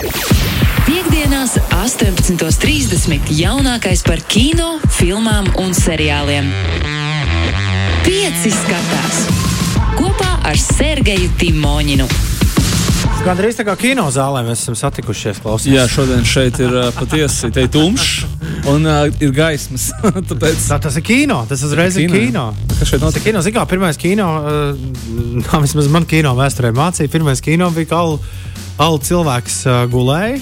Piektdienās, 18.30. jaunākais par kino, filmām un seriāliem. Pieci skatās kopā ar Sergeju Timoņinu. Gan drīz tā kā kinozālē mēs esam satikušies. Klausies. Jā, šodien šeit ir uh, patiesi te tumšs un uh, ir gaismas. Tāpēc Tā, tas ir kino. Tas uzreiz ir kino. Kas šeit notiek? kino. Zin kā, pirmais kino, uh, vismaz man kino vēsturē mācīja, pirmais kino bija, ka alu, cilvēks uh, gulēja.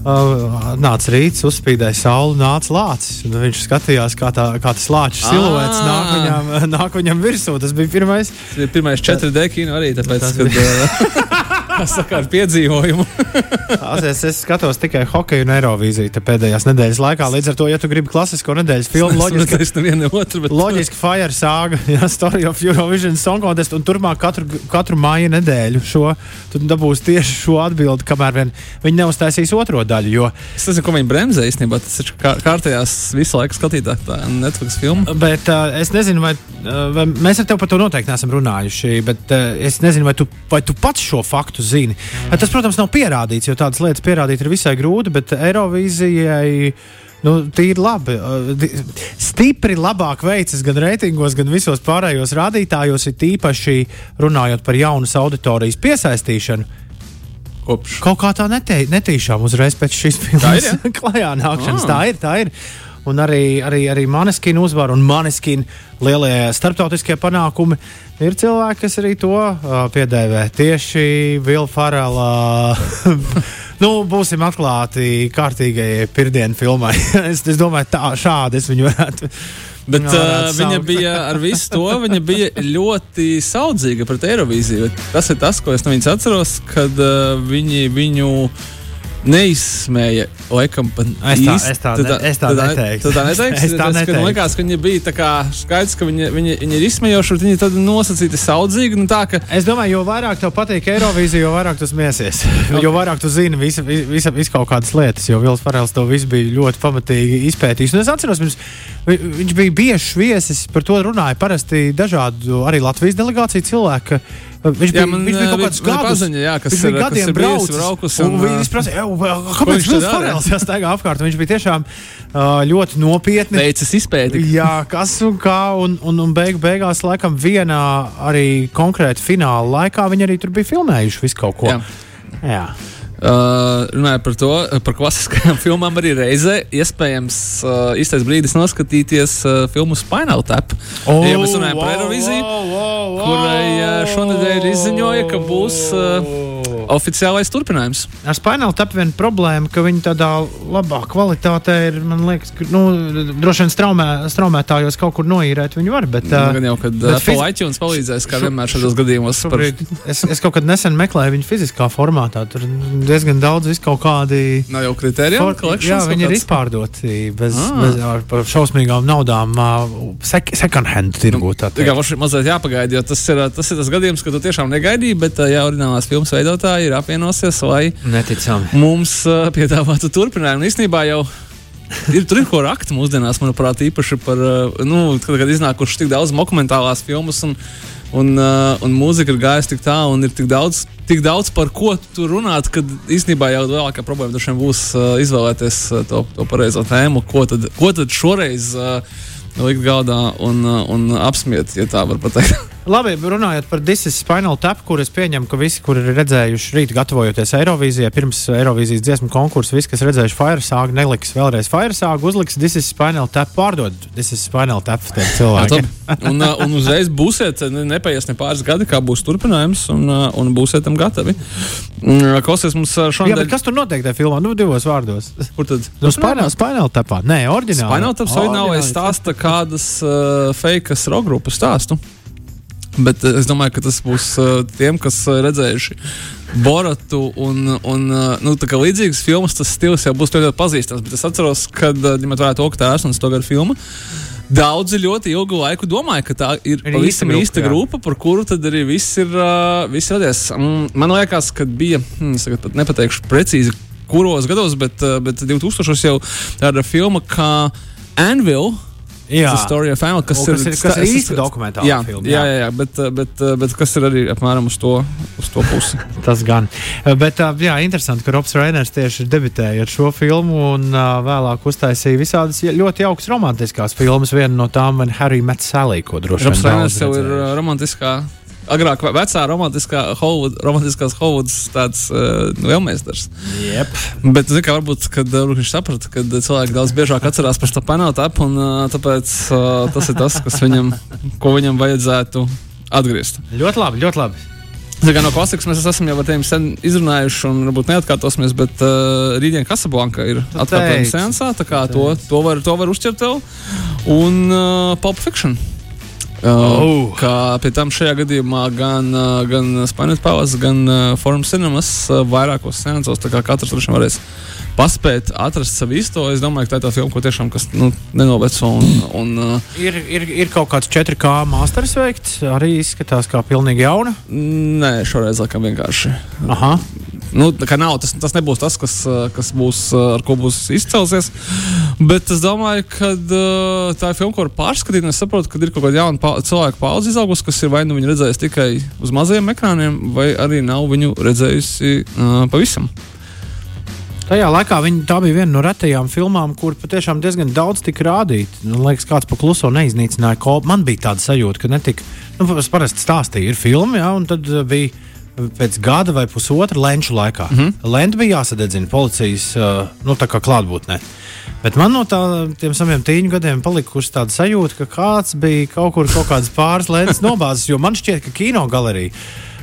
Uh, nāca rīts, uzspīdēja saule, nāca lācis. Viņš skatījās, kā, tā, kā tas lāča siluets Ā. nāk viņam, nāk viņam virsū. Tas bija pirmais. Tas ir pirmais 4D kino arī, tāpēc, Tas kad, kas saka ar piedzīvojumu. Tās, es, skatos tikai hokeju un aerovīziju te pēdējās nedēļas laikā. Līdz ar to, ja tu gribi klasisko nedēļas filmu, loģiski, ne otru, bet Loģiski, Fire sāga, jā, Story of Eurovision Song Contest, un turpmāk katru, katru māju nedēļu šo, tu dabūsi tieši šo atbildi, kamēr vien viņi neuztaisīs otro daļu. Jo, Es nezinu, ko viņi bremzē īstenībā. Tas ir kā, kārtējās visu laiku skatītāk tā Netflix filma. bet uh, es nezinu, vai, uh, vai mēs ar tevi par to noteikti neesam runājuši, bet uh, es nezinu, vai tu, vai tu pats šo faktu zini. Uh, tas, protams, nav pierādīts, jo tādas lietas pierādīt ir visai grūti, bet Eirovīzijai. Nu, tīri labi. uh, Stipri labāk veicas gan reitingos, gan visos pārējos rādītājos, ir tīpaši runājot par jaunas auditorijas piesaistīšanu. Kopš. Kaut kā tā netī, netīšām uzreiz pēc šīs filmas klajā nākšanas. Tā ir, tā ir. Un arī, arī, arī Maneskina uzvara un Maneskina lielie starptautiskie panākumi. Ir cilvēki, kas arī to uh, piedēvē tieši Vilna Farela. nu, būsim atklāti kārtīgajai pirmdienu filmai. es, es domāju, tā šādi es viņu varētu. Bet Jā, uh, viņa saukt. bija ar visu to, viņa bija ļoti saudzīga pret Eirovīziju. Tas ir tas, ko es no viņas atceros, kad uh, viņi viņu neizsmēja. Laikam, Es tā- es tā Tu ne- es tā tu neteiktu. Tu tā neteiksi? Es tā neteiktu. Man liekas, ka viņa bija tā kā skaidrs, ka viņa, viņa, viņa ir izsmejoša, bet viņa tad nosacīti saudzīgi. Nu, tā, ka, Es domāju, jo vairāk tev patīk Eirovīzija, jo vairāk tu smiesies. jo vairāk tu zini visu, visu, visu kaut kādas lietas, jo Vils Farels to visu bija ļoti pamatīgi izpētījis. Un es atceros, pirms, vi- viņš bija biežs viesis, par to runāja parasti dažādu arī Latvijas delegāciju cilvēku. Viņš bija, Jā, man, viņš bija kaut eh, kāds bija- bija gadus, paziņa, jā, kas bija ir- kas gadiem ir bijusi braucis, braukus un, un, viņš prasīja, "Ew, ko kāpēc Vils tad dara?" Farels jāstaigā apkārt. Viņš bija tiešām uh, ļoti nopietni veicis izpēti. Jā, kas un kā, un, un, un beig, beigās, laikam, vienā arī konkrēti fināla laikā viņi arī tur bija filmējuši visu kaut ko. Jā. Jā. Uh, runājot par to, par klasiskajām filmām, arī reizē iespējams uh, īstais brīdis noskatīties uh, filmu Spinal Tap. Oh, ja mēs runājam par Eirovīziju, wow, wow, wow. kurai uh, šonadēļ izziņoja, ka būs uh, oficiālais turpinājums. Ar Spinal Tap viena problēma, ka viņi tādā labā kvalitātē ir, man liekas, ka, nu, droši vien straumē, straumētājos kaut kur noīrēt viņi var, bet. Uh, gan jau, kad Apple iTunes palīdzēs, kā vienmēr šādos gadījumos. Par, es, es kaut kad nesen meklēju viņu fiziskā formātā. Tur diezgan daudz vis kaut kādi. nav jau kritērija, For, jā, viņi ir izpārdoti bez, ah. bez ar, par šausmīgām naudām, sek, second hand tirgū. tā Tikai teikt. mums ir mazliet jāpagaida, jo tas ir, tas ir tas gadījums, kad tu tiešām negaidīji, bet jā, orinālās filmas veidotāji ir apvienosies, lai Neticami. mums uh, piedāvātu turpinājumu. Un Īsnībā jau ir tur ir ko rakt mūsdienās, manuprāt, īpaši par, nu, kad, kad iznākušas tik daudz dokumentālās filmas un, un, un mūzika ir gājusi tik tālu un ir tik daudz, tik daudz par ko tur runāt, kad īstenībā jau lielākā problēma droši būs izvēlēties to, to pareizo tēmu, ko tad, ko tad šoreiz. Likt galdā un, un apsmiet, ja tā var pateikt. Labi, runājot par Disney Spinal Tap, kur es pieņemu, ka visi, kur ir redzējuši rīt, gatavojoties Eirovīzijai, pirms Eirovīzijas dziesmu konkursa, visi, kas redzējuši Fire sāgu, neliks vēlreiz Fire sāgu, uzliks Disney Spinal Tap, pārdod Disney Spinal Tap cilvēkiem. un, uh, un uzreiz būsiet, ne- nepaies ne pāris gadi, kā būs turpinājums, un, uh, un būsiet tam gatavi. Mm, Klausies, mums uh, Jā, šodien bet kas tur notiek tajā filmā? Nu, divos vārdos. Kur tad? Nu, Spinal, Spinal Tapā. Nē, oriģināli. Spinal Tap Oriģinālais stāsta kādas uh, fakas rock grupas stāstu. Bet uh, es domāju, ka tas būs uh, tiem, kas uh, redzējuši Boratu un, un nu, līdzīgas filmas, tas stils jau būs ļoti pazīstams. Bet es atceros, kad, ņemot vērā to, ka tā ir esmu to gadu filma, Daudzi ļoti ilgu laiku domāja, ka tā ir Ir pavisam īsta grupa, grupa, par kuru tad arī viss ir, uh, viss radies. Mm, Man liekas, ka bija, hmm, es tagad pat nepateikšu precīzi, kuros gados, bet, bet 2000 jau tāda filma kā Anvil. Jā. The Story of Family, kas O, ir, kas ir- kas ir īsta dokumentāla jā, filma, Jā, jā. jā, bet, bet, bet kas ir arī apmēram uz to, uz to pusi. Tas gan. Bet, jā, interesanti, ka Robs Reiners tieši debitēja ar šo filmu un vēlāk uztaisīja visādas ļoti jaukas romantiskās filmas. Viena no tām ir Harry Met Sally, ko droši Robs vien Reiners daudz jau ir romantiskā. Agrāk, ve- vecā romantiskā Hollywood, romantiskās Hollywoods tāds uh, vēlmeistars. Yep. Bet, zini, kā varbūt, kad uh, viņš saprata, ka cilvēki daudz biežāk atcerās par to panākumu, un uh, tāpēc uh, tas ir tas, kas viņam, ko viņam vajadzētu atgriezt. Ļoti labi, ļoti labi. Kā no klasikas mēs esam jau ar tiem sen izrunājuši, un varbūt neatkārtosimies, bet uh, Rītdienas Casablanca ir atkārtojuma sensā, tā kā to, to, var, to var uzķert vēl. Un uh, Pulp Fiction. Uh, Oh. Kā pie tam šajā gadījumā gan, uh, gan Spanish Palace, gan uh, Forum Cinemas uh, vairākos seansos, tā kā katrs droši varēs paspēt atrast savu īsto. Es domāju, ka tā ir tā filma, ko tiešām kas nu, nenoveco. Un, un, uh, Ir, ir, ir kaut kāds 4K masters veikts, arī izskatās kā pilnīgi jauna. nē, šoreiz laikam vienkārši. Aha. Nu, nav, tas, tas nebūs tas, kas, uh, kas būs, uh, ar ko būs izcelsies. Bet es domāju, ka uh, tā ir filma, ko var pārskatīt. Es saprotu, ka ir kaut kāda jauna pa cilvēku paudze izaugusi, kas ir vai nu viņu redzējusi tikai uz mazajiem ekrāniem, vai arī nav viņu redzējusi uh, pavisam. Tajā laikā viņa, tā bija viena no retajām filmām, kur patiešām diezgan daudz tika rādīta. Man liekas, kāds pa kluso neiznīcināja kolbu. Man bija tāda sajūta, ka netika. Nu, es parasti stāstīju, ir filma, jā, un tad bija pēc gada vai pusotra lenču laikā. Mm -hmm. Lenta bija jāsadedzina policijas nu, klātbūtnē. Bet man no tā, tiem saviem tīņu gadiem palikusi tāda sajūta, ka kāds bija kaut kur kaut kādas pāris lētas nobāzes, jo man šķiet, ka kino galerija.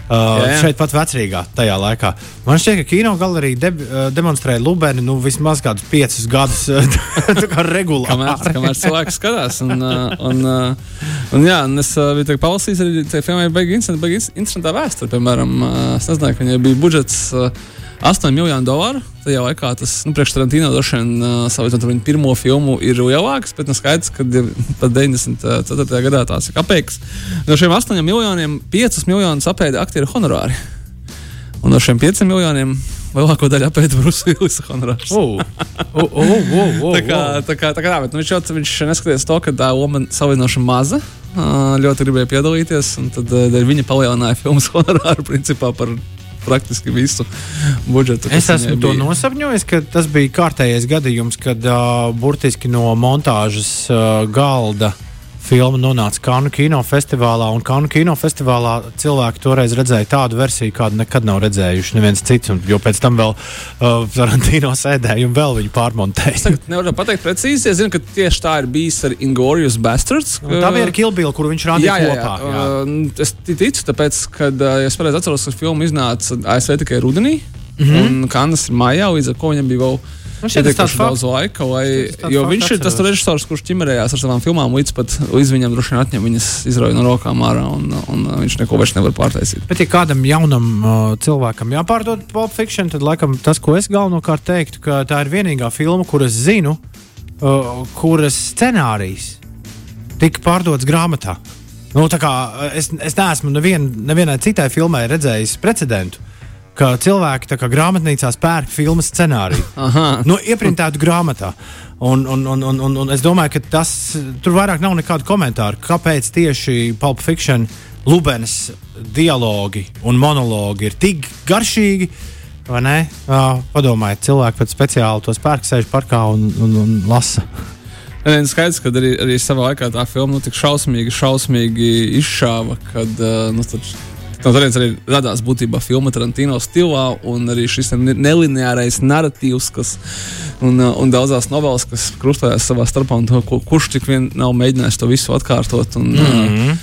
Uh, Jā, jā. šeit pat vecrīgā tajā laikā. Man šķiet, ka kino galerija de, uh, demonstrēja Lubēnu nu, vismaz kādus piecus gadus uh, tā regulāri. Kamēr, kamēr cilvēks skatās. Un, uh, un, uh, un, jā, un es biju palasījis, arī tajā filmā ir baigi interesanta, baigi interesanta vēsture. Piemēram, es nezināju, ka viņai bija budžets. Uh, 8 miljonu dolāru. Tajā laikā tas, nu, priekš Tarantino droši vien, uh, salīdzinot ar viņu pirmo filmu, ir lielāks, bet nu, skaidrs, ka pat 94. gadā tās ir kapeikas. No šiem 8 miljoniem 5 miljonus apēda aktieru honorāri. Un no šiem 5 miljoniem lielāko daļu apēda Brusīlis honorārs. Uh, uh, uh, uh, uh, Tā kā, tā kā, tā kā bet, nu, viņš jau viņš neskatījās to, ka tā loma salīdzinoši maza. ā, Ļoti gribēja piedalīties, un tad dēļ viņa palielināja filmas honorāru principā par praktiski visu budžetu. Es esmu viņai to bija. nosapņojis, ka tas bija kārtējais gadījums, kad uh, burtiski no montāžas uh, galda filma nonāca Kanu kinofestivālā. Un Kanu kinofestivālā cilvēki toreiz redzēja tādu versiju, kādu nekad nav redzējuši neviens cits. Un, jo pēc tam vēl uh, Tarantino sēdēja un vēl viņu pārmontēja. Tagad Nevaru pateikt precīzi. Es zinu, ka tieši tā ir bijis ar Ingūrijas Bastards. Un Tā bija Kilbila, kur viņš rādīja Jā, jā, jā. kopā. Jā. Uh, es ti- ticu, tāpēc, ka, uh, es pareizi atceros, ka filma iznāca ASV tikai rudenī, mm. -hmm. un Kanas ir maijā, līdz ar to viņam bija vēl. Man šķiet, tas Pietiekuši daudz laika, lai, jo viņš ir tas režisors, kurš ķimerējās ar savām filmām, līdz, pat, līdz viņam droši vien atņem viņas izrauj no rokām ārā, un, un viņš neko vairs nevar pārtaisīt. Bet, ja kādam jaunam uh, cilvēkam jāpārdod Pulp Fiction, tad laikam tas, ko es galvenokārt teiktu, ka tā ir vienīgā filma, kuras zinu, uh, kuras scenārijs tika pārdots grāmatā. Nu, tā kā, uh, es, es neesmu nevien, nevienai citai filmai redzējis precedentu, ka cilvēki tā kā grāmatnīcās pērk filmas scenāriju. Aha, nu, ieprintētu grāmatā. Un, un, un, un, un, un es domāju, ka tas tur vairāk nav nekādu komentāru. Kāpēc tieši Pulp Fiction, Lubens dialogi un monologi ir tik garšīgi? vai ne? Uh, padomājiet, cilvēki pat speciāli tos pērk, sēž parkā un, un, un lasa. Nē, skaidrs, ka arī, arī savā laikā tā filma nu, tik šausmīgi, šausmīgi izšāva, kad uh, nu, tad, no turienes arī radās būtībā filma Tarantino stilā, un arī šis ne- nelineārais narratīvs, kas un, uh, un daudzās novelas, kas krustojās savā starpā, un to, ko, kurš tik vien nav mēģinājis to visu atkārtot. Un, mm -hmm.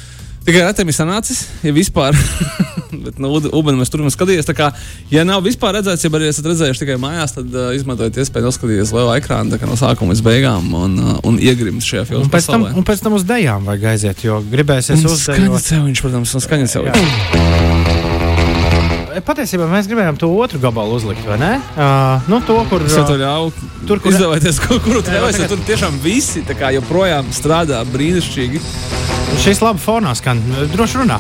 Tikai retam ir sanācis, ja vispār. Bet, nu, Ubeņā mēs turpinām skatīties. Kā, ja nav vispār redzēts, ja arī esat redzējuši tikai mājās, tad uh, izmantojiet iespēju noskatīties lielā ekrānā no sākuma līdz beigām un, uh, un iegrimt šajā filmā. Un pēc, tam, un pēc tam uz dejām vajag aiziet, jo gribēsies uzdejot. celiņš, protams, un skaņas celiņš. Patiesībā mēs gribējām to otru gabalu uzlikt, vai ne? Uh, nu, to, kur, uh, ļauju Tur, kur- izvēlēties, kuru tu Jā, vēlēsies. tagad- Tur tiešām visi kā joprojām strādā brīnišķīgi. Šis labi fonā skan. Droši runā.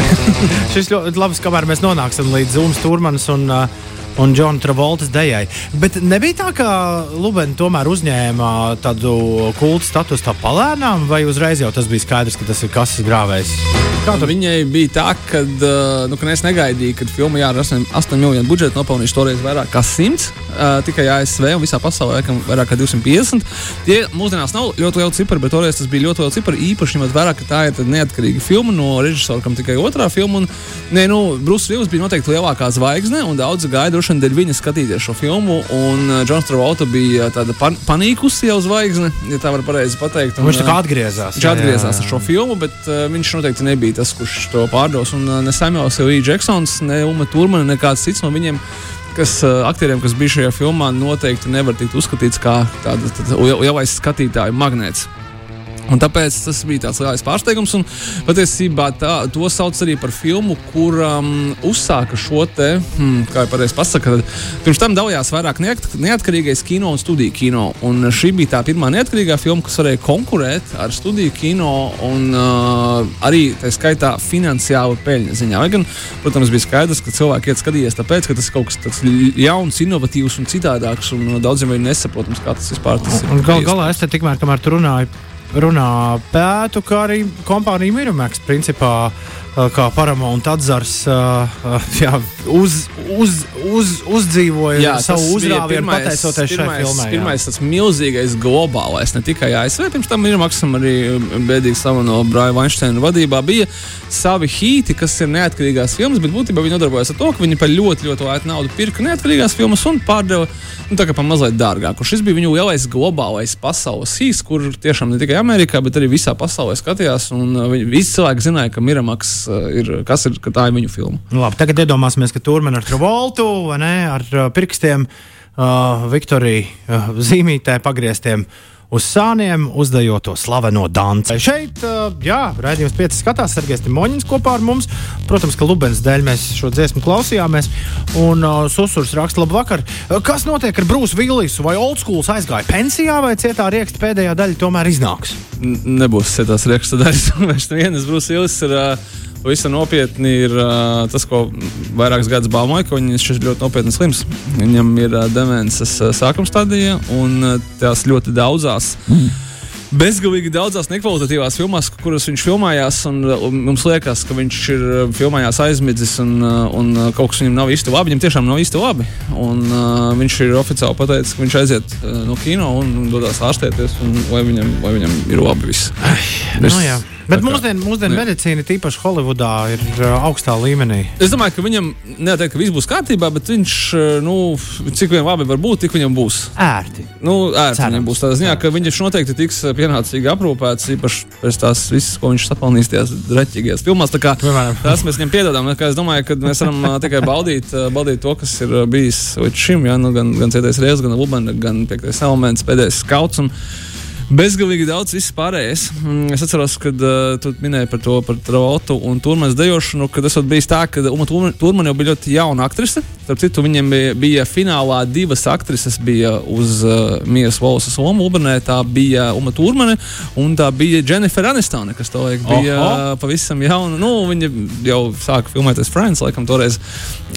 šis ļoti labs, kamēr mēs nonāksim līdz Zūmas turmanas un uh, un Džona Travoltas dejai. Bet nebija tā, ka Lubena tomēr uzņēma tādu kultu statusu tā palēnām, vai uzreiz jau tas bija skaidrs, ka tas ir kases grāvējs? Viņai bija tā, ka, uh, nu, ka es negaidīju, ka filma ar 8, 8 miljonu budžetu nopelnījuši toreiz vairāk kā 100, uh, tikai ASV un visā pasaulē vairāk kā 250. Tie mūsdienās nav ļoti lieli cipari, bet toreiz tas bija ļoti liels cipari. Īpaši ņemot vērā, ka tā ir neatkarīga filma no režisora, kam tikai otrā filma. Un, ne, nu, Brūss Vils bija noteikti lielākā zvaigzne, un daudzi gaida droši vien dēļ viņa skatīties šo filmu. Un Džons uh, Travolta bija tāda pan panīkusi jau zvaigzne, ja tā var pareizi pateikt. Un, viņš tā kā atgriezās. Viņš atgriezās jā, jā, jā. ar šo filmu, bet uh, viņš noteikti nebija tas, kurš to pārdos. Un uh, ne Samuels L. Jacksons, ne Uma Turmana, ne kāds cits no viņiem kas uh, aktieriem, kas bija šajā filmā, noteikti nevar tikt uzskatīts kā tāds lielais skatītāju magnēts. Un tāpēc tas bija tāds liels pārsteigums. Un patiesībā tā, to sauc arī par filmu, kur um, uzsāka šo te, hmm, kā jau pareizi pasakā, pirms tam dalījās vairāk neat, neatkarīgais kino un studiju kino. Un šī bija tā pirmā neatkarīgā filma, kas varēja konkurēt ar studiju kino un uh, arī tā skaitā finansiāli peļņas ziņā. Vai gan, protams, bija skaidrs, ka cilvēki iet skatīties tāpēc, ka tas ir kaut kas tāds jauns, inovatīvs un citādāks, un daudziem ir nesaprotams, kā tas vispār tas ir. Gal, galā es te tikmēr, kamēr tu runāji runā pētu, kā arī kompānija Miramax principā. Kā Paramount atzars jā, uz, uz, uz, uzdzīvoja jā, savu uzrāvienu, pateicoties šai filmai. Pirmais tas milzīgais globālais, ne tikai ASV, pirms tam Miramaxam arī bēdīgi sava no Braja Weinsteina vadībā bija savi hīti, kas ir neatkarīgās filmas, bet būtībā viņi nodarbojas ar to, ka viņi par ļoti, ļoti lētu naudu pirka neatkarīgās filmas un pārdeva nu, tā kā pa mazliet dārgāku. Šis bija viņu lielais globālais pasaules hīts, kur tiešām ne tikai Amerikā, bet arī visā pasaulē skatījās. Un uh, visi cilvēki zināja, ka Miramaks ir, kas ir, ka tā ir viņu filma. Nu, labi, tagad iedomāsimies, ka tur man ar Travoltu vai ne, ar uh, pirkstiem uh, Viktorija uh, zīmītē pagrieztiem. Uz sāniem, uzdejot to slaveno danci. Šeit, jā, raidījums pieci skatās, Sergejs Timoņins kopā ar mums. Protams, ka Lubens dēļ mēs šo dziesmu klausījāmies. Un uh, Susurs raksta, labu vakar. Kas notiek ar Brūsu Vīlisu? Vai Oldschools aizgāja pensijā, vai cietā rieksta pēdējā daļa tomēr iznāks? N nebūs cietās rieksta daļas. Vairs vienas Brūsu Vīlis ir. Uh Pavisam nopietni ir uh, tas, ko vairākus gadus baumoja, ka viņš ir ļoti nopietni slims. Viņam ir uh, demences uh, sākuma stadija un tās ļoti daudzās. Mm bezgalīgi daudzās nekvalitatīvās filmās, kuras viņš filmējās. Un, un mums liekas, ka viņš ir filmējās aizmidzis un, un kaut kas viņam nav īsti labi. Viņam tiešām nav īsti labi. Un, uh, viņš ir oficiāli pateicis, ka viņš aiziet uh, no kino un, un dodas ārstēties, un, lai, viņam, lai viņam ir labi viss. Nu, jā. Bet mūsdienu mūsdien medicīna, tīpaši Holivudā, ir uh, augstā līmenī. Es domāju, ka viņam neateikt, ka viss būs kārtībā, bet viņš, nu, cik vien labi var būt, tik viņam būs. Ērti. Nu, ērti Cerams. viņam būs tādā ziņā, ka viņš noteikti tiks pienācīgi aprūpēts, īpaši pēc tās visas, ko viņš sapelnījis tajās reķīgajās filmās. Tā kā tās mēs viņam piedodam. Es domāju, ka mēs varam tikai baudīt, baudīt to, kas ir bijis līdz šim, ja, nu, gan, gan Cietais Riezs, gan Lubana, gan Piektais elements, pēdējais skauts. Un, bezgalīgi daudz viss pārējais. Mm, es atceros, kad uh, tu minēji par to, par Travoltu un Turmanas dejošanu, kad tas bija tā, ka Uma Turmana jau bija ļoti jauna aktrise. Starp citu, viņiem bija, bija finālā divas aktrises bija uz uh, Mijas Volsas lomu Ubernē. Tā bija Uma Turmane un tā bija Jennifer Anistone, kas to laik bija Oho. uh, pavisam jauna. Nu, viņa jau sāka filmēties Friends, laikam, toreiz.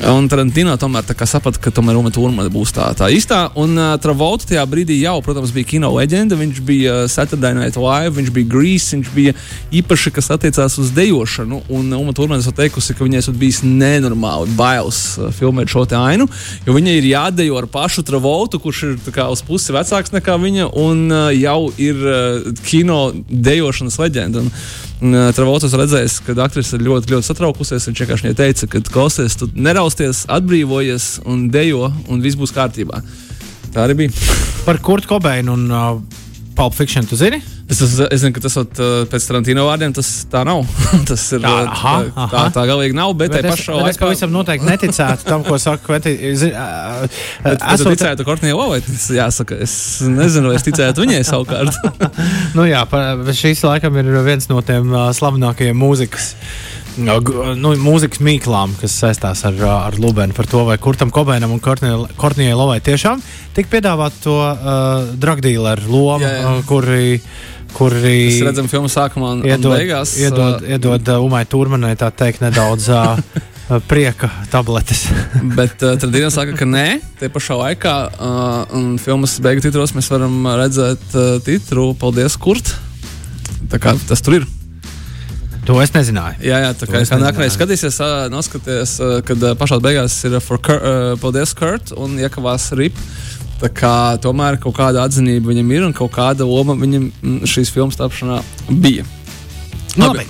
Un Tarantino tomēr saprata, ka tomēr Uma Turmane būs tā, tā īstā. Un uh, Travolta tajā brīdī jau, protams, bija kino leģenda. Viņš bija bija Saturday Night Live, viņš bija Grease, viņš bija īpaši, kas attiecās uz dejošanu. Un Uma Turmēns ir teikusi, ka viņai esat bijis nenormāli bailes uh, filmēt šo ainu, jo viņai ir jādejo ar pašu Travoltu, kurš ir kā, uz pusi vecāks nekā viņa, un uh, jau ir uh, kino dejošanas leģenda. Un, uh, Travolts redzējis, ka aktrise ir ļoti, ļoti satraukusies. Viņš vienkārši teica, ka klausies, tu nerausties, atbrīvojies un dejo, un viss būs kārtībā. Tā arī bija. Par Kurtu Kobeinu un uh, Pulp Fiction, tu zini? Es, es, es zinu, ka tas ot, pēc Tarantino vārdiem tas tā nav. tas ir tā, uh, aha, tā, tā, tā galīgi nav. Bet, bet es, laikā es pavisam noteikti neticētu tam, ko saka Kventi. Es ticētu Kortnijai Lovai. Jāsaka, es nezinu, vai es ticētu viņai savukārt. nu jā, šīs laikam ir viens no tiem uh, slavenākajiem mūzikas nu, mūzikas mīklām, kas saistās ar, ar Lubenu, par to, vai Kurtam Kobēnam un Kortnijai Lovai tiešām tika piedāvāta to uh, dragdīleru lomu. Uh, kuri. Kuri Mēs redzam, filmu sākumā un iedod, beigās. Iedod, uh, iedod uh, Umai Turmanai tā teikt nedaudz uh, prieka tabletes. Bet uh, tad Dienas saka, ka nē, tie pašā laikā, uh, un filmas beigu titros mēs varam redzēt uh, titru Paldies, Kurt! Tā kā tas tur ir. To es nezināju. Jā, jā tā kā es nākamreiz ā, noskaties, kad pašā beigās ir for ā, paldies, Kurt, un iekavās rip. Tā kā tomēr kaut kāda atzinība viņam ir un kaut kāda loma viņam šīs filmas tapšanā bija. Labi.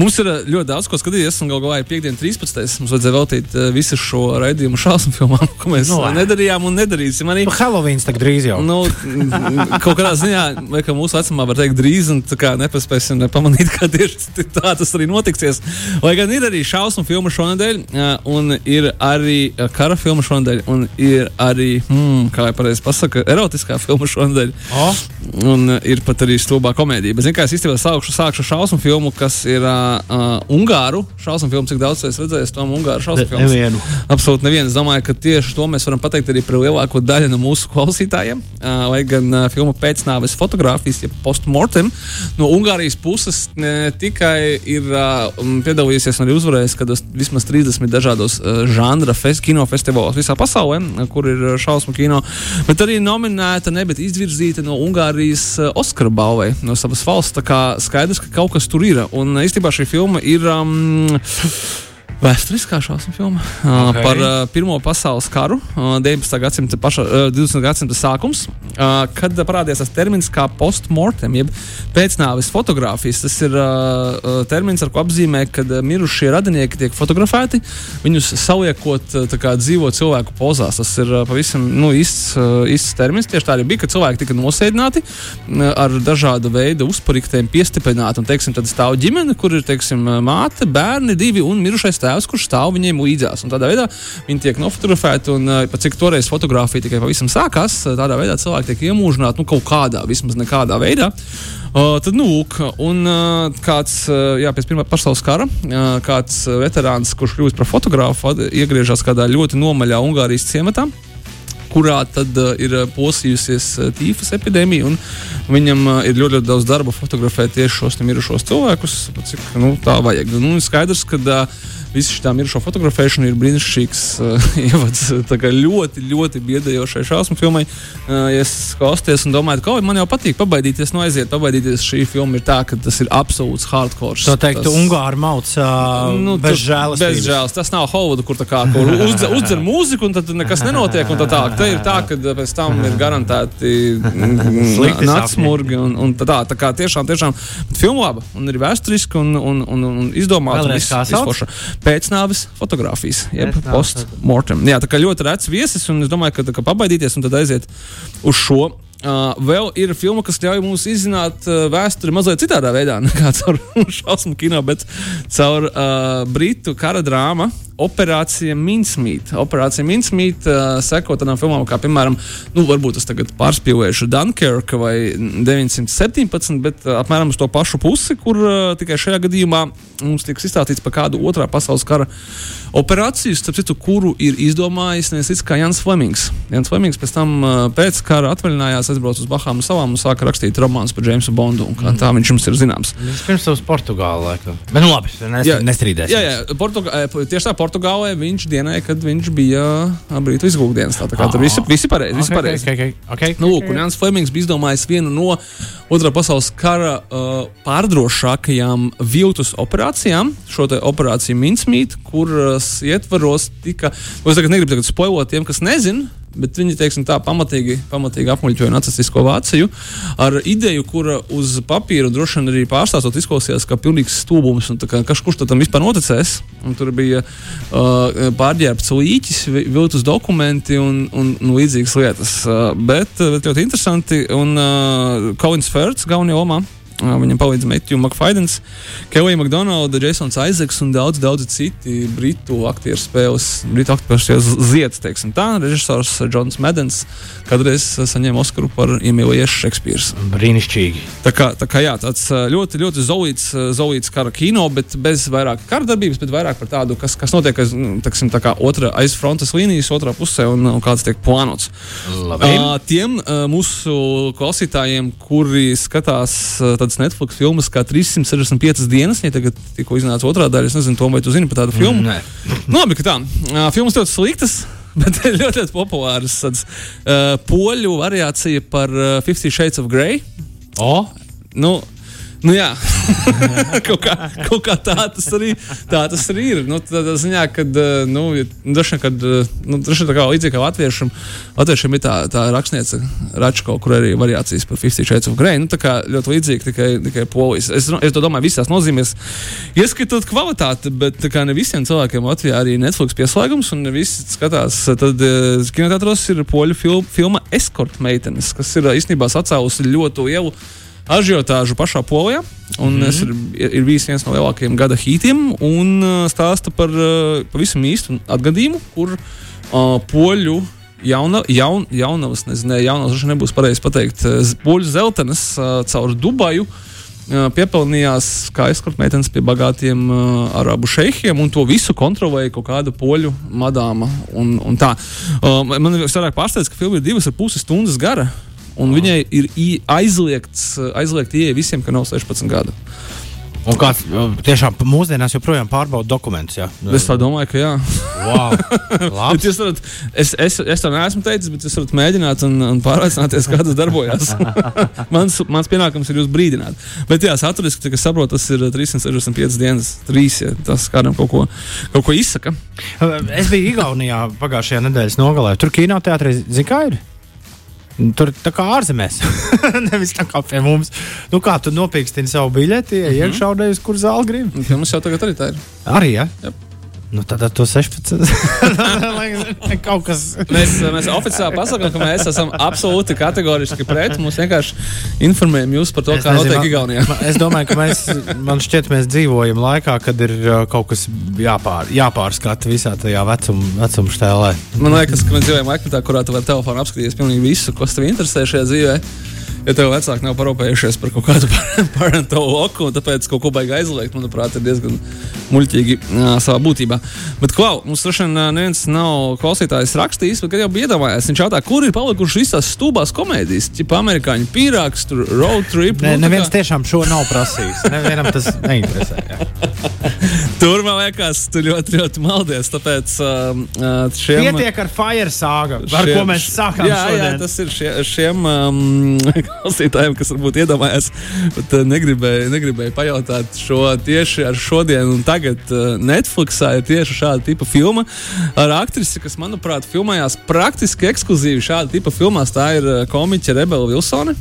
Mums ir ā, ļoti daudz ko skatīties, un galu galā ir piekdiena, 13. Mums vajadzēja veltīt ā, visu šo raidījumu šausmu filmām, ko mēs Nu, no, labi. nedarījām un nedarīsim. Arī Nu, Halloween tagad drīz jau. Nu, kaut kādā ziņā, vai kā mūsu vecumā var teikt, drīz un tā kā nepaspēsim ne pamanīt, ka tieši tā tas arī notiksies. Lai gan ir arī šausmu filma šonadēļ, ā, un ir arī kara filma šonadēļ, un ir arī, hmm, kā jau pareizi pasaka, erotiskā filma šonadēļ. O, Un ir pat arī stulbā komēdija. Bet, zini, kā es īstenībā sākšu, sākšu šausmu filmu, kas ir uh, uh, Ungāru šausmu filmu. Cik daudz es redzēju, tom Ungāru šausmu filmu? nevienu. Absolūti neviens. Es domāju, ka tieši to mēs varam pateikt arī par lielāko daļu no mūsu klausītājiem. Uh, lai gan uh, filma pēcnāves fotografijas, ja postmortem, no Ungārijas puses ne tikai ir uh, piedalījusies un arī uzvarējis kādos vismaz 30 dažādos uh, žanra fest, kinofestivālos visā pasaulē, uh, kur ir šausmu kino, bet arī nominēta, ne, bet izvirzīta no Ungārijas uh, Oskara balvai no savas valsts. Tā kā skaidrs, ka kaut kas tur ir. Un uh, īstenībā šī filma ir. Um, Vēsturiskā šausmu filma okay. Ok. par uh, Pirmo pasaules karu, uh, 19. gadsimta, paša, uh, 20. gadsimta sākums, uh, kad parādījās tas termins kā postmortem, jeb pēcnāves fotografijas. Tas ir uh, termins, ar ko apzīmē, kad mirušie radinieki tiek fotografēti, viņus saliekot kā dzīvo cilvēku pozās. Tas ir uh, pavisam nu, īsts, uh, īsts termins. Tieši tā arī bija, kad cilvēki tika nosēdināti uh, ar dažādu veidu uzpariktēm, piestiprināti. Un, teiksim, tad stāv ģimene, kur ir teiksim, māte, bērni, divi un mirušais tēvs, kurš stāv viņiem līdzās. Un tādā veidā viņi tiek nofotografēti. Un, pat cik toreiz fotografija tikai pavisam sākās, uh, tādā veidā cilvēki tiek iemūžināti nu, kaut kādā, vismaz nekādā veidā. Uh, tad, nu, lūk, un uh, kāds, uh, jā, pēc Pirmā pasaules kara, kāds veterāns, kurš kļūst par fotografu, iegriežas kādā ļoti nomaļā Ungārijas ciematā kurā tad uh, ir uh, posījusies uh, tīfas epidēmija. un Viņam uh, ir ļoti, ļoti daudz darba fotografēt tieši šos mirušos cilvēkus, cik nu, tā vajag. Nu, skaidrs, ka uh, visa šī mirušo fotografēšana ir brīnišķīgs uh, ievads ļoti, ļoti biedējošai šausmu filmai. Uh, ja es klausījos un domāju, ka "Oi, man jau patīk pabaidīties, no aiziet, pabaidīties. Šī filma ir tā, ka tas ir absolūts hardcore. Tā teikt, tas, Ungāra mauc uh, nu, bez žēlastības. Bez žēlas. Tas nav Hollywoods, kur, kā, kur uzdzer, uzdzer mūziku, un tad nekas nenotiek. un Tā, tā. Tā ir tā, ka pēc tam ir garantēti Slikti naktsmurgi. Un, un tā, tā, kā tiešām, tiešām filma laba un ir vēsturiska un, un, un, un izdomāta. un forša. Pēcnāves fotografijas, jeb postmortem. Jā, tā kā ļoti rets viesis, un es domāju, ka, kā pabaidīties un tad aiziet uz šo. Uh, vēl ir filma, kas ļauj mums izzināt uh, vēsturi mazliet citādā veidā, nekā caur šausmu kino, bet caur uh, britu kara drāmu Operācija Minsmīt. Operācija Minsmīt uh, seko tādām filmām, kā piemēram, nu, varbūt es tagad pārspīlēšu Dunkirka vai 917, bet uh, apmēram uz to pašu pusi, kur uh, tikai šajā gadījumā mums tiek izstāstīts par kādu otrā pasaules kara operāciju, starp citu, kuru ir izdomājis nevis kā Jans Flemings. Jans Flemings pēc tam uh, pēc kara atvaļinājās, aizbrauca uz Bahāmu salām un sāka rakstīt romānus par Jamesu Bondu. un kā Tā viņš mums ir zināms. Vispirms uz Portugāli. laikam. Bet, nu, labi, nes, nestrīdēsim. Jā, jā Portugā, tieši tā Portugālē viņš dienēja, kad viņš bija Brītu izlūkdienas. Tā, tā kā tur visi, visi pareizi. Okay, pareizi. okay, okay, okay. Nu, lūk, un Jānis Flemings bija izdomājis vienu no Otrā pasaules kara uh, pārdrošākajām viltus operācijām, šo te operāciju Minsmīt, kuras ietvaros tika, es tagad negribu tagad spoilot tiem, kas nezina, bet viņi, teiksim tā, pamatīgi, pamatīgi apmuļķoja nacistisko Vāciju ar ideju, kura uz papīra droši vien arī pārstāstot izklausījās kā pilnīgs stūbums, kā kas kurš tam vispār noticēs, un tur bija uh, pārģērbts līķis, vi- viltus dokumenti un, un, un līdzīgas lietas. Uh, bet, uh, bet ļoti interesanti, un uh, Colins Ferts galvenajā lomā. Uh, Viņam palīdz Matthew McFadens, Kelly McDonalda, Jasons Isaacs un daudz, daudz citi britu aktieru spēles, britu aktieru spēles zieds, teiksim tā. Režisors Džons Medens kādreiz saņēma Oskaru par iemīlējušu Šekspīrs. Brīnišķīgi. Tā kā, tā kā jā, tāds ļoti, ļoti zolīts, ā, zolīts kara kino, bet bez vairāk kara darbības, bet vairāk par tādu, kas, kas notiek aiz, nu, taksim, tā kā otra, aiz frontes līnijas, otrā pusē un, un kāds tiek plānots. Labi. Tiem mūsu klausītājiem, kuri skatās tad tādas Netflix filmas kā 365 dienas. Ja tagad tikko iznāca otrā daļa, es nezinu, Tom, vai tu zini par tādu filmu. Nē. Nu, labi, ka tā. Filmas ļoti sliktas. Bet ļoti, ļoti populārs tāds, uh, poļu variācija par uh, Fifty Shades of Grey. O, Nu, nu jā, kaut, kā, kaut kā tā tas arī, tā tas arī ir. Nu, tādā ziņā, kad, eh, nu, droši vien, kad, eh, nu, vien tā kā līdzīgi kā latviešiem, latviešiem ir tā, tā rakstniece Račko, kur arī variācijas par 50 Shades of Grey. Nu, tā kā ļoti līdzīgi tikai, tikai polijas. Es, es to domāju visās nozīmēs, ieskatot kvalitāti, bet kā ne visiem cilvēkiem Latvijā arī Netflix pieslēgums, un ne visi skatās. Tad uh, kinoteātros ir poļu fil filma Escort meitenes, kas ir īstenībā sacēlusi ļoti lielu ažiotāžu pašā polijā. Un mm -hmm. ir, ir bijis viens no lielākajiem gada hītiem un uh, stāsta par uh, pavisam īstu atgadījumu, kur uh, poļu. Jauna, jaun, jaunavas, nezinu, jaunavas, droši nebūs pareizi pateikt, uh, poļu zeltenes uh, caur Dubaju uh, piepelnījās kā eskortmeitenes pie bagātiem uh, arabu šeihiem, un to visu kontrolēja kaut kāda poļu madāma. Un, un tā. uh, man visvairāk pārsteidz, ka filma ir divas ar pusi stundas gara. Un viņai ir aizliegts, aizliegt ieeja visiem, kam nav 16 gadu. un kāds tiešām mūsdienās joprojām pārbauda dokumentus. Jā, Es tā domāju, ka jā. wow. Jūs varat, es, es, es to neesmu teicis, bet jūs varat mēģināt un, un pārliecināties, kā tas darbojas. mans, mans pienākums ir jūs brīdināt. Bet, jā, saturiski, es saprotu, tas ir 365 dienas, trīs, ja tas kādam kaut ko, kaut ko izsaka. Es biju Igaunijā pagājušajā nedēļas nogalē. Tur kinoteātrī, zini, kā ir? Tur tā kā ārzemēs. Nevis tā kā pie mums. Nu, kā tu nopīkstini savu biļeti, mm -hmm. iekšā un uz kur zāli gribi? Un Mums jau tagad arī tā ir. Arī, ja? Jep. Nu, tad ar to 16. Lai kaut kas. Mēs, mēs oficiāli pasakām, ka mēs esam absolūti kategoriski pret. Mums vienkārši informējam jūs par to, Es kā nezinu, notiek Igaunijā. Es domāju, ka mēs, man šķiet, mēs dzīvojam laikā, kad ir uh, kaut kas jāpār, jāpārskata visā tajā vecuma vecum štēlē. Man liekas, ka mēs dzīvojam laikmetā, kurā tu vari telefonu apskatīties pilnīgi visu, kas tev interesē šajā dzīvē. Ja tev vecāki nav parūpējušies par kaut kādu parentālu loku, un tāpēc kaut ko baigi aizliegt, manuprāt, ir diezgan muļķīgi jā, savā būtībā. Bet, klau, mums droši vien neviens nav klausītājs rakstījis, bet, jau bija iedomājies, viņš jautā, kur ir palikušas visas stūbās komēdijas, tipa amerikāņu pīrāgs, tur road trip. Ne, nu, neviens kā- tiešām šo nav prasījis. Nevienam tas neinteresē. Jā. Tur man liekas, tu ļoti, ļoti maldies. Tāpēc um, šiem. Pietiek ar fire sāga, ar šiem- ko mēs sākām jā, jā, šodien. tas ir šie, šiem um, klausītājiem, kas varbūt iedomājās, bet uh, negribēja, negribēja pajautāt šo tieši ar šodienu tagad uh, Netflixā ir tieši šāda tipa filma ar aktrisi, kas, manuprāt, filmējās praktiski ekskluzīvi šāda tipa filmās. Tā ir uh, komiķe Rebela Vilsone.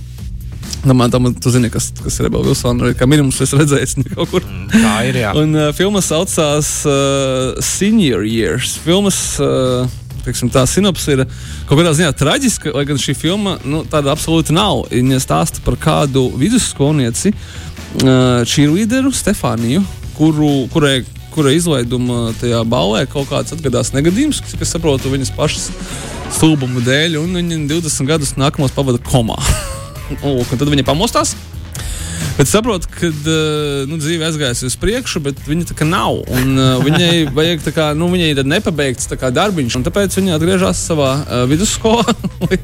Nu, man tam, tu zini, kas, kas ir Rebela Vilsone, arī kā minimums es redzēju nu, kaut kur. Tā ir. Jā. Un uh, filma saucās uh, Senior Years. Filmas uh, teiksim, tā sinopsis ir kaut kādā ziņā traģiska, lai gan šī filma nu, tāda absolūti nav. Viņa stāsta par kādu vidusskolnieci, cheerleaderu Stefāniju, kuru, kurai, kurai izlaiduma tajā balē kaut kāds atgadās negadījums, kas, kas saprotu, viņas pašas stulbuma dēļ, un viņa 20 gadus nākamos pavada komā. Lūk, un tad viņa pamostās. Bet saprotu, ka uh, nu, dzīve aizgājusi uz priekšu, bet viņa tā kā nav. Un, uh, viņai vajag tā kā, nu, viņai ir nepabeigts tā kā darbiņš, un tāpēc viņa atgriežas savā uh, vidusskolā, lai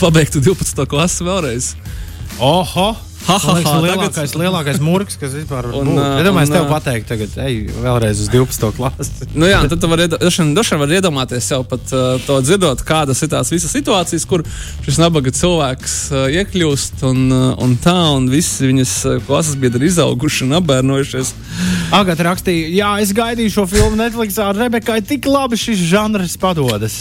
pabeigtu 12. klasi vēlreiz. Oho! Ha, ha, ha, lielākais, tagad- lielākais murgs, kas vispār ir. Ā, Es domāju, es tev ā, pateiktu, tagad, ej, vēlreiz uz 12. klasi. Nu, jā, tad droši vien var iedomāties jau pat uh, to dzirdot, kādas ir tās visas situācijas, kur šis nabaga cilvēks uh, iekļūst un, uh, un tā, un visi viņas uh, klases biedri ir izauguši un apbērnojušies. Agata rakstīja, jā, es gaidīju šo filmu Netflixā ar Rebekai, tik labi šis žanrs padodas.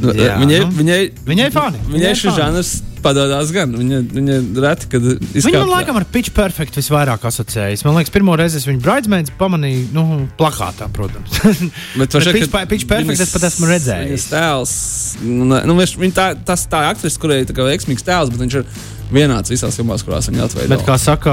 Jā, viņai, nu. viņai, Viņai fani. viņai šis fani. žanrs padodas gan. Viņa, viņa reti, kad Viņa izkāpj- man laikam ar Pitch Perfect visvairāk asociējas. Man liekas, pirmo reizi es viņu Bridesmaids pamanīju, nu, plakātā, protams. Bet, Pitch Pa- Pitch Perfect es pat esmu redzējis. Viņas tēls, nu, nu, viņš, viņa tā, tas tā aktris, kurai ir tā kā veiksmīgs tēls, bet viņš ir vienāds visās filmās, kurās viņa atveido. Bet, kā saka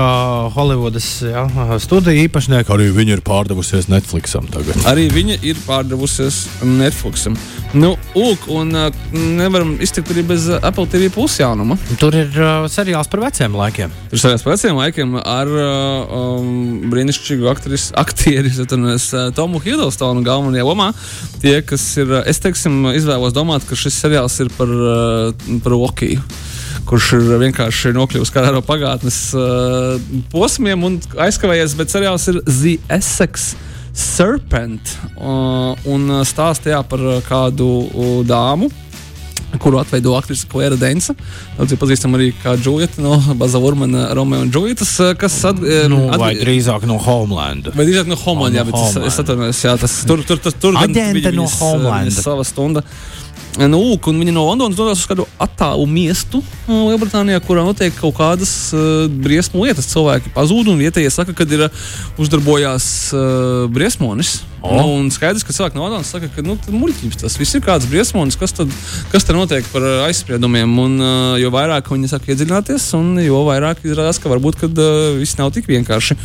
Holivudas jā, studija īpašnieki, arī viņa ir pārdevusies Netflixam tagad. Arī viņa ir pārdevusies Netflixam. Nu, lūk, un uh, nevaram iztikt arī bez uh, Apple TV plus jaunuma. Tur ir uh, seriāls par veciem laikiem. Tur sākās pēc veciem laikiem ar uh, um, brīnišķīgu aktrisu, aktieri, atvainojos, uh, Tomu Hiddlestonu galvenajā lomā. Tie, kas ir, uh, es teiksim, izvēlos domāt, ka šis seriāls ir par, uh, par Lokiju. Kurš ir vienkārši nokļuvis kādā no pagātnes uh, posmiem un aizkavējies, bet seriāls ir The Essex. Serpent uh, un stāstīja par kādu uh, dāmu, kuru atveido aktrise Klaira Densa. Daudz ir pazīstama arī kā Džulieta no Baza Urmana, Romeo un Džulietas, kas at, nu, at, vai drīzāk no Homeland. Vai drīzāk no Homeland, jā, bet Homeland. es, es atvainojos, jā, tas tur, tur, tur, tur gan bija no Homeland. Sava stunda. Nu, un viņi no Londonas dodas uz kādu attālu miestu Lielbritānijā, kurā notiek kaut kādas uh, briesmu lietas. Cilvēki pazūd, un vietējie saka, ka ir uh, uzdarbojās uh, briesmonis. Oh. Nu, skaidrs, ka cilvēki no Londonas saka, ka nu, muļķības tas viss ir kāds briesmonis, kas tad, kas tad notiek par aizspriedumiem. Un, uh, jo vairāk viņi saka iedziļināties, un jo vairāk izrādās, ka varbūt kad, uh, viss nav tik vienkārši.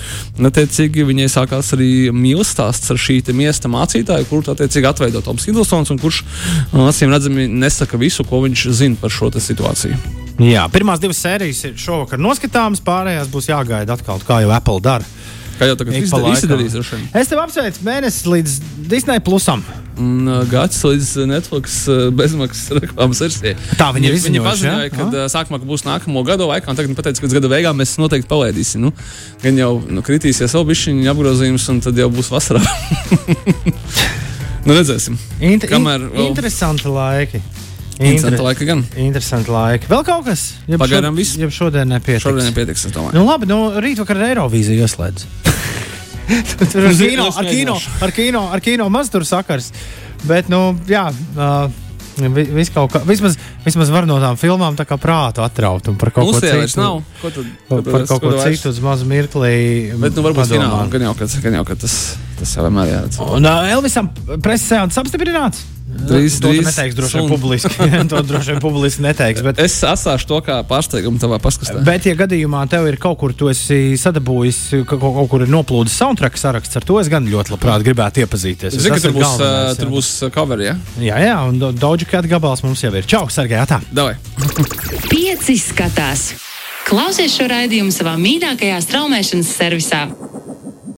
Attiecīgi, viņai sākās arī mīlestības stāsts ar šī miesta mācītāju, kurš attiecīgi atveido Toms Hiddlestons, un kurš uh, acīm redzami nesaka visu, ko viņš zina par šo situāciju. Jā, pirmās divas sērijas ir šovakar noskatāmas, pārējās būs jāgaida atkal, kā jau Apple dara. Kā jau tagad izdarījis? Es tev apsveicu mēnesi līdz Disney Plusam. Un uh, gads līdz Netflix bezmaksas reklāmas versijai. Tā viņi ir izziņojuši. Viņi paziņoja, ja? ka uh, sākumā ka būs nākamo gadu laikā, un tagad pateica, ka gada beigām mēs noteikti palaidīsim. Nu, gan jau nu, kritīsies vēl bišķiņu apgrozījums, un tad jau būs vasarā. nu, redzēsim. Inter Kamēr vēl... Interesanti laiki. Interesanti laiki gan. Interesanti laiki. Vēl kaut kas? Ja Pagaidām viss. Ja šodien nepietiks. Šodien nepietiks, es domāju. Nu labi, nu rīt vakar Eirovīzija ieslēdz. Tur ar kino, ar kino, ar kino, ar kino maz tur sakars. Bet, nu, jā. Uh, Vis kā, vismaz, vismaz var no tām filmām tā kā prātu atraut un par kaut Mums ko citu. Nav. Ko tad, tad par kaut ko citu uz mazu mirklī. Bet, nu, varbūt finālā, gan jau, ka, gan jau, ka tas, tas jau vienmēr jāredz. Un uh, Elvisam preses sēns apstiprināts? Drīz, to drīz neteiks, droši vien publiski. to droši vien publiski neteiks. Bet... Es atstāšu to kā pārsteigumu tavā paskatā. Bet, ja gadījumā tev ir kaut kur, sadabūjis, ka kaut, kaut kur ir noplūdis soundtrack saraksts, ar to es gan ļoti labprāt gribētu iepazīties. Zinu, ka tur būs, galvenais, tur būs cover, ja? Jā, jā, un Doja Cat gabals mums jau ir. Čau, Sergei, tā! Davai! Pieci skatās! Klausies šo raidījumu savā mīļākajā straumēšanas servisā!